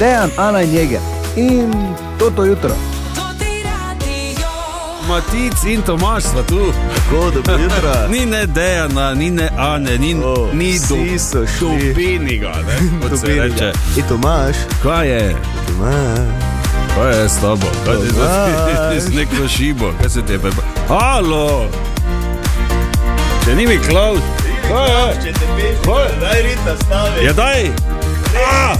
Dejan, Ana in Jeger. In to to jutro. Matic in Tomaš sta tu. Tako, dobro jutro. Ni ne Dejana, ni ne Ane, ni, O, ni vsi so šli. Dobeniga, ne? Kot se Dobili reče. ga. In Tomaš, Kaj je? Tomaš. Kaj je s tabo? Kaj ti Tomaž. z neko šibo? Kaj se tebi? Halo! Če ni mi klaud. Kaj je? Če te peš, Kaj? daj rita stavi. Ja, daj! Ah!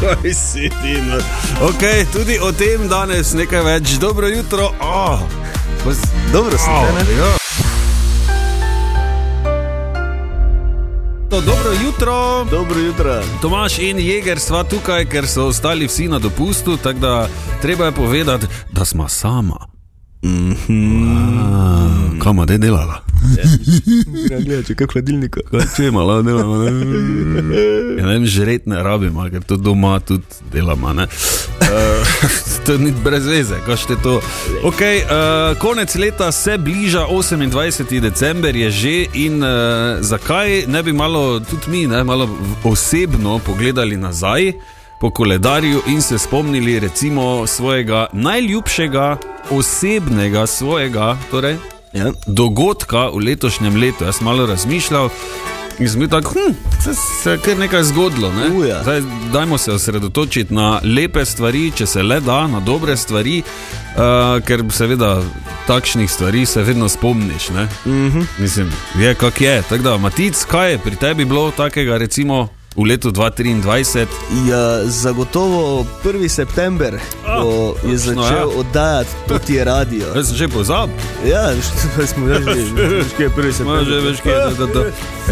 Kaj si ti? No? Ok, tudi o tem danes nekaj več. Dobro jutro. Oh. Dobro si te, ne? Ja. To, dobro jutro. Dobro jutro. Tomaš in Jeger sva tukaj, ker so ostali vsi na dopustu, tako da treba je povedati, da smo sama. Mm -hmm. Kam je delala? Ja, gledaj, če kaj. Kaj če je malo delamo? Ne? Ja, ne vem, žret ne rabimo, ker to doma tudi delamo. Uh, to ni brez veze, kaj še to. Okay, uh, konec leta se bliža, 28. december je že in uh, zakaj ne bi malo tudi mi, ne, malo osebno pogledali nazaj. Po koledarju in se spomnili recimo svojega najljubšega, osebnega svojega, torej Ja. dogodka v letošnjem letu. Jaz sem malo razmišljal in sem bil tako, hm, se, se je kar nekaj zgodilo. Ne? Uja. Zdaj, dajmo se osredotočiti na lepe stvari, če se le da, na dobre stvari, uh, ker seveda takšnih stvari se vedno spomniš. Ne? Mhm. Mislim, je kak je. Tako da, Matic, kaj je pri tebi bilo takega, recimo v letu 2023? Ja, zagotovo 1. september, A, ko je točno, začel ja. oddajati je radio. Jaz sem že pozabil. Ja, smo že že, že je 1. Ma, september. že veš, kaj je to, to.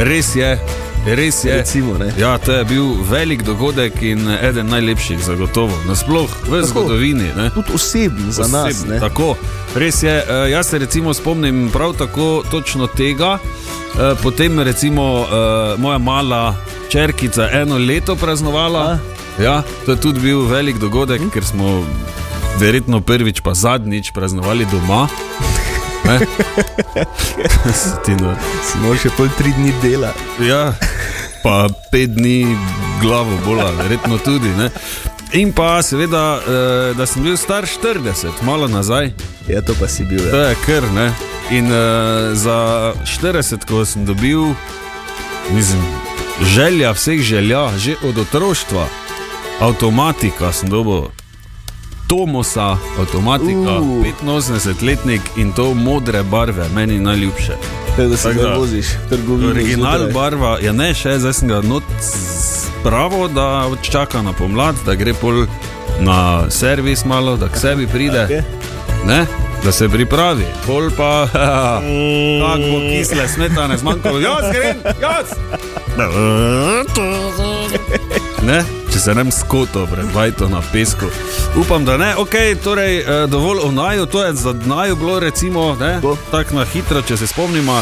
Res je, res je. Recimo, ne. Ja, to je bil velik dogodek in eden najlepših, zagotovo, nasploh v Tako. zgodovini. Ne? Tudi osebno za nas. Osebno, Ne? Tako, res je. eh, Jaz se recimo spomnim prav tako točno tega. Eh, Potem recimo eh, moja mala čerkica eno leto praznovala. Ja, to je tudi bil velik dogodek, ker smo verjetno prvič, pa zadnjič praznovali doma. Ne? Si nor. Smo še pol tri dni dela. Ja, pa pet dni glavo bola, verjetno tudi. Ne? In pa seveda, eh, da sem bil star 40, malo nazaj, Ja, to pa si bil. to Ja. je kar ne. In eh, za 40, ko sem dobil, mislim, želja vseh želja, že od otroštva, avtomatika sem dobil. Tomosa, avtomatika, Uh. 85-letnik in to modre barve, meni najljubše. Tako da se ga voziš, trgovino. Original zjutraj. barva, ja ne še, zdaj sem ga not spravo, da čaka na pomlad, da gre pol na servis malo, da k sebi pride, Okej. ne? da se pripravi, pol pa, kako bo kisle smetane zmanjkalo, jaz grem, jaz. Ne? Če se nem skoto pred bajto na pesku. Upam, da ne. Okay, torej, eh, dovolj o naju, to je za naju bilo recimo, ne, tako na hitro, če se spomnimo.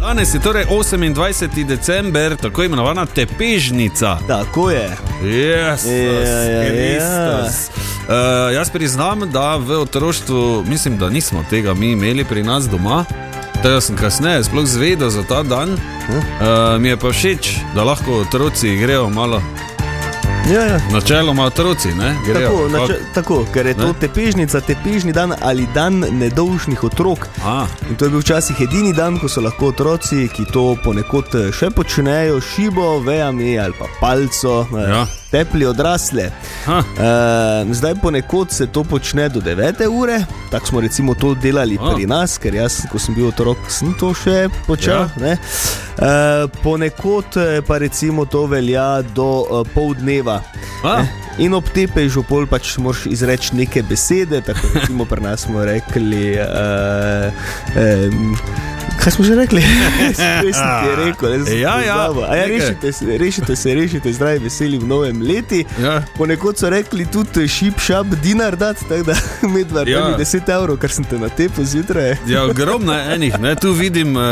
Danes je torej 28. december, tako imenovana tepežnica. Tako je. Jezus Ja, ja, ja. Kristus. Uh, jaz priznam, da v otroštvu mislim, da nismo tega mi imeli pri nas doma. Tega sem kasneje sploh zvedel za ta dan. Uh, mi je pa všeč, da lahko otroci grejo malo. Ja, ja. Načeloma otroci, ne? Grejo. Tako, nače, tako, ker je to Ne? tepežnica, tepežni dan ali dan nedolžnih otrok. A, In to je bil včasih edini dan, ko so lahko otroci, ki to ponekod eh, še počnejo, šibo, vejami ali pa palco, eh, Ja. Tepli odrasle. ha, Uh, zdaj ponekod se to počne do 9 ure, tako smo recimo to delali A. pri nas, ker jaz, ko sem bil otrok, sem to še počel. Ja. Uh, ponekod eh, pa recimo to velja do uh, pol dneva. Ne? In ob tepežu pol pač moraš izreči neke besede, tako recimo pri nas smo rekli. Uh, um, Kaj smo že rekli? Res ti je rekel, da se Ja, ja, nekaj. rešite se, rešite se, rešite zdravi, veseli v novem letu. ja. Ponekod so rekli tudi šip, šap, dinar, dat, tako da medva Ja. ja. 10 evrov, kar sem te na tepu zjutraj. Ja, ogromno je enih. Ne? Tu vidim, uh,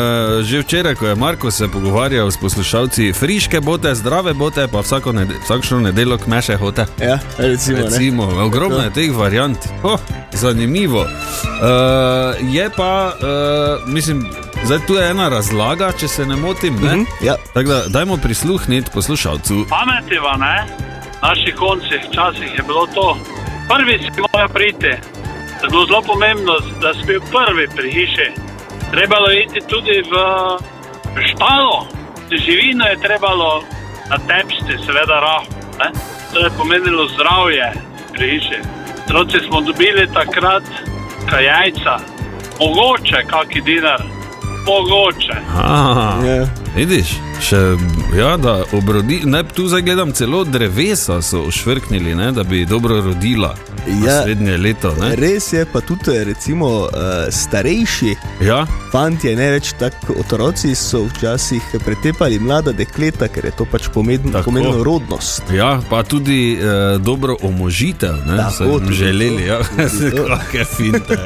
že včeraj, ko je Marko se pogovarjal s poslušalci, friške bote, zdrave bote, pa vsako ned vsakšno nedeljo kmeše hote. Ja, recimo. ne. Recimo, ogromno je teh variant. Oh, zanimivo. Uh, je pa, uh, mislim, Zdaj tu je ena razlaga, če se ne motim. Ne? Mhm, ja. Tako da dajmo prisluhniti poslušalcu. Pametiva, ne? Naši konci, včasih je bilo to. Prvi si mora priti. To je bilo zelo pomembno, da si bil prvi pri hiši. Trebalo je iti tudi v štalo, živino je trebalo natepsti, seveda rahlo. ne. To je pomenilo zdravje pri hiši. Otroci smo dobili takrat kaj jajca, mogoče kaki dinar, mogoče. Aha, Ja. vidiš, še, ja, da obrodi, ne, tu zdaj gledam celo drevesa so ošvrknili, ne, da bi dobro rodila Ja. naslednje leto. Ne? Res je, pa tudi recimo, uh, starejši Ja, fanti, ne več tako otroci, so včasih pretepali mlada dekleta, ker je to pač pomen, Tako. pomenilo rodnost. ja, pa tudi eh, dobro omožitev, ne, Tako, so jim želeli. Ja. Kakšne finte.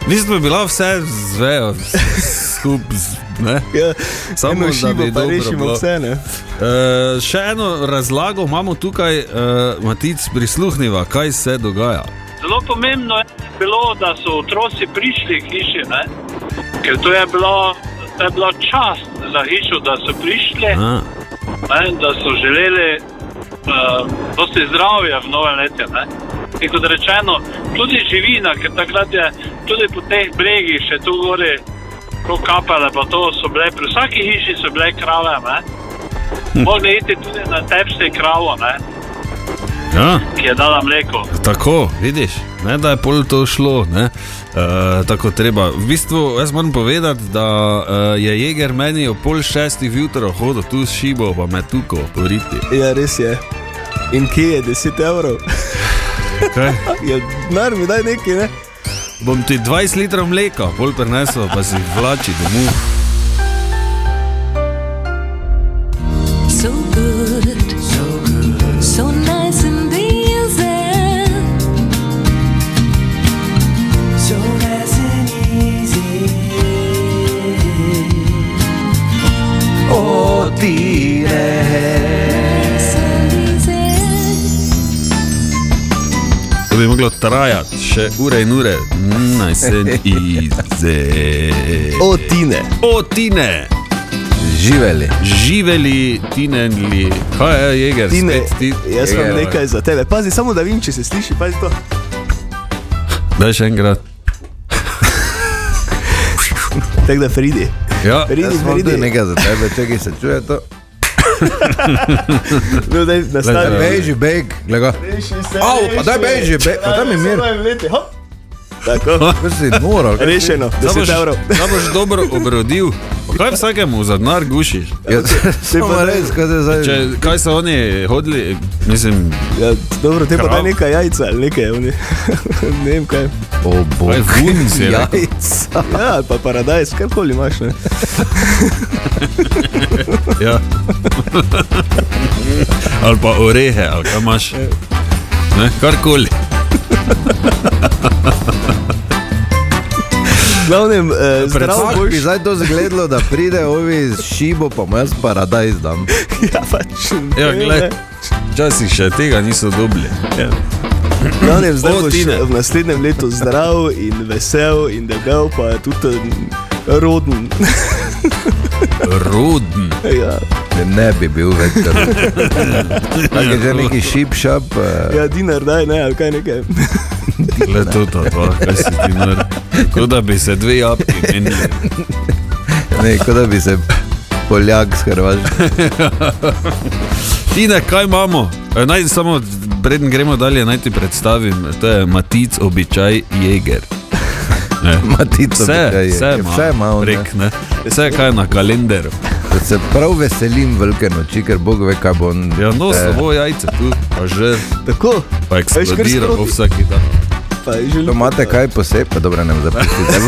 V bistvu je bila vse zvejo, skupaj. Ne? Ja, Samo, eno da bi dobro rešimo bilo. vse. Ne? Uh, še eno razlago imamo tukaj, uh, Matic, prisluhniva, kaj se dogaja. Zelo pomembno je bilo, da so otroci prišli k hiši, ne? ker to je bilo, to je bilo čast za hišo, da so prišli, A, ne? da so želeli uh, dosti zdravja v novem letu. ne. In kot rečeno, tudi živina, ker takrat je tudi po teh bregih še tu gori, ko kapele, pa to so bile, pri vsaki hiši so bile krave. Ne? Mogli iti tudi na tepste kravo, ne? ja, ki je dala mleko. tako, vidiš, ne, da je pol to šlo. Ne? Uh, tako treba. V bistvu, jaz moram povedati, da uh, je Jeger meni ob pol šestih jutra hodil tu s šibo, pa me tuko poriti. Ja, res je. In kje je 10 evrov? Kaj? Ja, Nar mi daj nekaj, ne? Bom ti 20 litrov mleka, pol prenesel, pa si vlači domov. Moglo trajati še ure in ure, naj se ize. O, tine. O, tine, Živeli. živeli, tineli, kaj je, jeger, Tine, spet ti. jaz imam nekaj za tebe. Pazi, samo da vim, če se sliši, pazi to. Daj še enkrat. Tako da pridi. Ja, pridi. tudi nekaj za tebe, čakaj se čuje to. No, daj, nastavi. Beži, beg, se, Au, pa daj beži, be- pa daj mi mir. Samo. Tako, Kaj si moral? rešeno, 10 boš, evrov. da boš dobro obrodil. Kaj vsakemu za denar gušiš? Ja, Samo pa- res, kaj se zdaj. Če, kaj so oni hodili, mislim, Ja, dobro, te pa daj nekaj jajca ali nekaj, oni. ne vem kaj. O, bog. Kaj, je rekel? Jajca. Ja, ali pa paradajz, karkoli imaš, ne. ja. ali pa orehe, ali kaj imaš. Ne, karkoli. Glavnem, eh, zdrav Kako boš. bi zdaj to zgledalo, da pride ovi z šibo, pa mu jaz paradajz dam. Ja, pač. Ja, ne. Včasih še tega niso dobili. V glavnem, zdaj O, boš v naslednjem letu zdrav in vesel in debel, pa tudi mm, roden. Roden. ja. Ne, ne bi bil več tako. Tako je že neki šip šap. eh, ja, dinar daj, ne, ali kaj nekaj. Le to, to, to, kaj si ti nar. Kot da bi se dve jabki menili. Ne, kot da bi se Poljak s Hrvaško. Tine, kaj imamo? E, Naj samo, preden gremo dalje, naj ti predstavim. To je Matic, običaj Jeger. Ne. Matica Vse, je. vse ima, Vse ne. prek, ne. Vse, kaj je na kalendaru. Da Se prav veselim velike noči, ker Bog ve, kaj bo. Ja, no, eh, samo jajce tu, pa že, Tako, pa eksplodira po vsaki dan. pa To imate kaj posebej, dobro ne zapustite.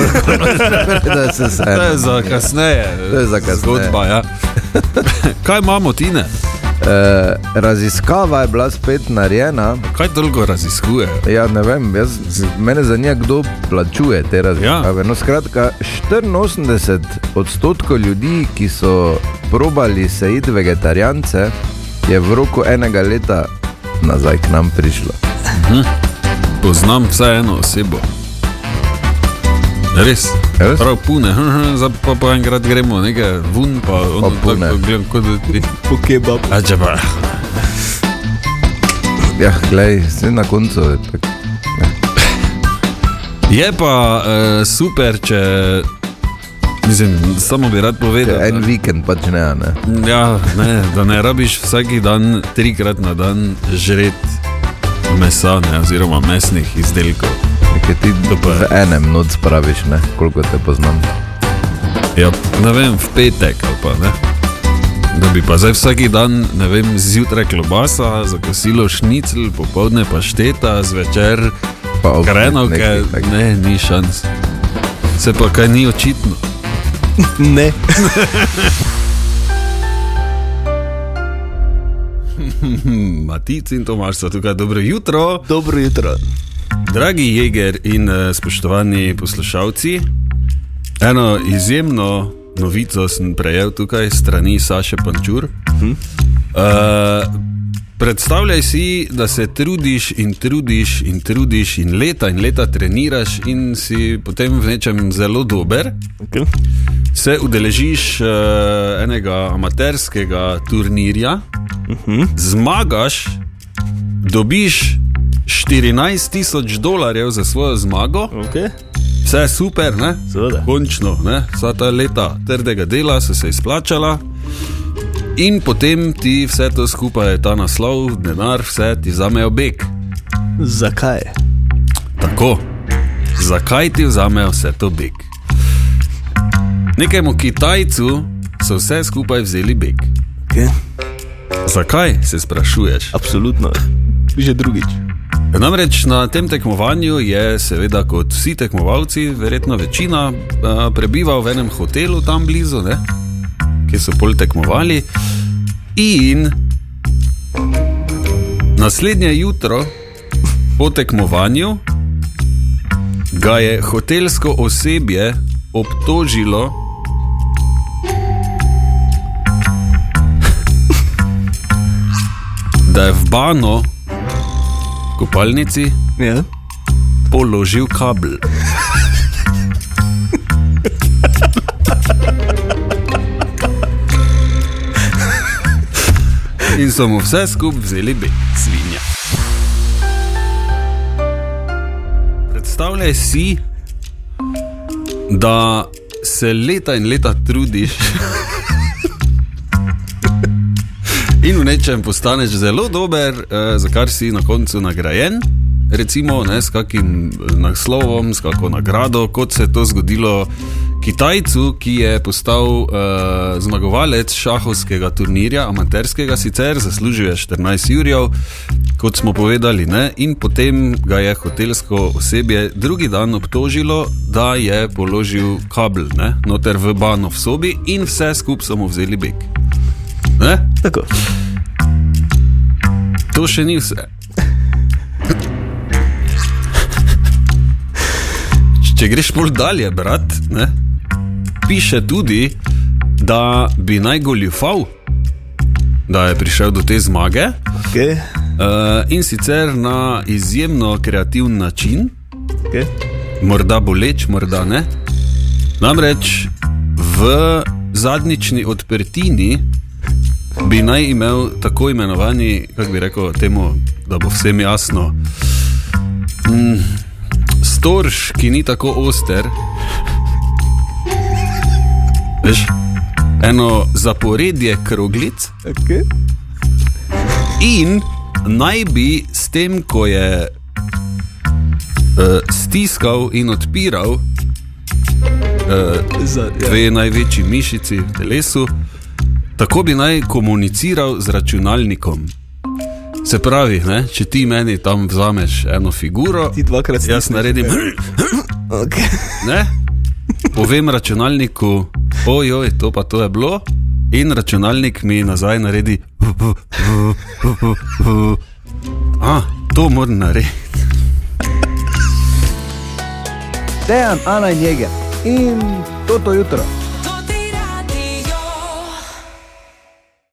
da se se. To je za kasneje. To je za kasneje. Zgodba, ja. Kaj imamo, Tine? Eh, raziskava je bila spet narejena. Kaj toliko raziskuje? Ja, ne vem, jaz, mene zanima, kdo plačuje te raziskave. Ja. No, skratka, 84 odstotkov ljudi, ki so probali sejiti vegetarijance, je v roku enega leta nazaj k nam prišlo. Poznam vsaj eno osebo. Res, Res? prav pune, zdaj pa, pa enkrat gremo, nekaj vun, pa ono Pa pune. tako gledam, kot da ti. Po kebab. A če pa, Ja, glej, vse na koncu je tako. je pa uh, super, če, mislim, samo bi rad Če povedal. En da- vikend pač ne, ne. Ja, ne, da ne rabiš vsak dan, trikrat na dan žreti mesa, ne, oziroma mesnih izdelkov. Nekaj ti je. v enem noč spraviš, ne, koliko te poznam. Ja, ne vem, v petek ali pa ne. Da bi pa zdaj vsak dan, ne vem, zjutraj klobasa, za kosilo šnicl, popoldne pa šteta, zvečer Pa krenovke, nekaj tak- ne, ni šans. Se pa kaj ni očitno. Ne. Matic in Tomaš so tukaj, dobro jutro. Dobro jutro. Dragi Jeger in uh, spoštovani poslušalci, eno izjemno novico sem prejel tukaj strani Saše Pančur. Uh, predstavljaj si, da se trudiš in trudiš in trudiš in leta in leta treniraš in si potem v nečem zelo dober. Okay. Se udeležiš uh, enega amaterskega turnirja, uh -huh. zmagaš, dobiš 14 tisoč dolarjev za svojo zmago, Okay. vse super, ne? Seveda. končno, ne? vsa ta leta trdega dela so se izplačala. In potem ti vse to skupaj, ta naslov, denar, vse ti vzamejo beg. Zakaj? Tako, zakaj ti vzamejo vse to beg? Nekemu Kitajcu so vse skupaj vzeli beg. Okay. Zakaj se sprašuješ? Absolutno. Že drugič. Namreč na tem tekmovanju je, seveda, kot vsi tekmovalci, verjetno večina, a, prebival v enem hotelu tam blizu, ne? kjer so pol tekmovali. In naslednje jutro po tekmovanju ga je hotelsko osebje obtožilo. Da je v Bano, kopalnici, Ja. položil kabel. In so mu vse skupaj vzeli beg, svinja. Predstavljaj si, da se leta in leta trudiš. In v nečem postaneš zelo dober, eh, za kar si na koncu nagrajen, recimo ne, s kakim naslovom, s kakšno nagrado, kot se je to zgodilo Kitajcu, ki je postal eh, zmagovalec šahovskega turnirja, amaterskega sicer, zaslužil je 14 jurjev, kot smo povedali, ne, in potem ga je hotelsko osebje drugi dan obtožilo, da je položil kabel ne, noter v bano v sobi in vse skupaj so mu vzeli beg. Ne? Tako. To še ni vse. Če greš bolj dalje, brat, ne, piše tudi, da bi naj goljufal, da je prišel do te zmage Okay. uh, in sicer na izjemno kreativen način, Okay. morda boleč, morda ne. Namreč v zadnjični odprtini bi naj imel tako imenovani, kako bi rekel, temu, da bo vsem jasno, mm, storž, ki ni tako oster. Veš, eno zaporedje kroglic. Okay. In naj bi s tem, ko je uh, stiskal in odpiral uh, Za, ja. dve največji mišici v telesu, tako bi naj komuniciral z računalnikom. Se pravi, ne, če ti meni tam vzameš eno figuro, Ti dvakrat jaz stisneš. naredim, Okay. ne, povem računalniku, ojoj, to pa to je bilo, in računalnik mi nazaj naredi. A, to moram narediti. Dejan, Ana in Jeger in toto jutro.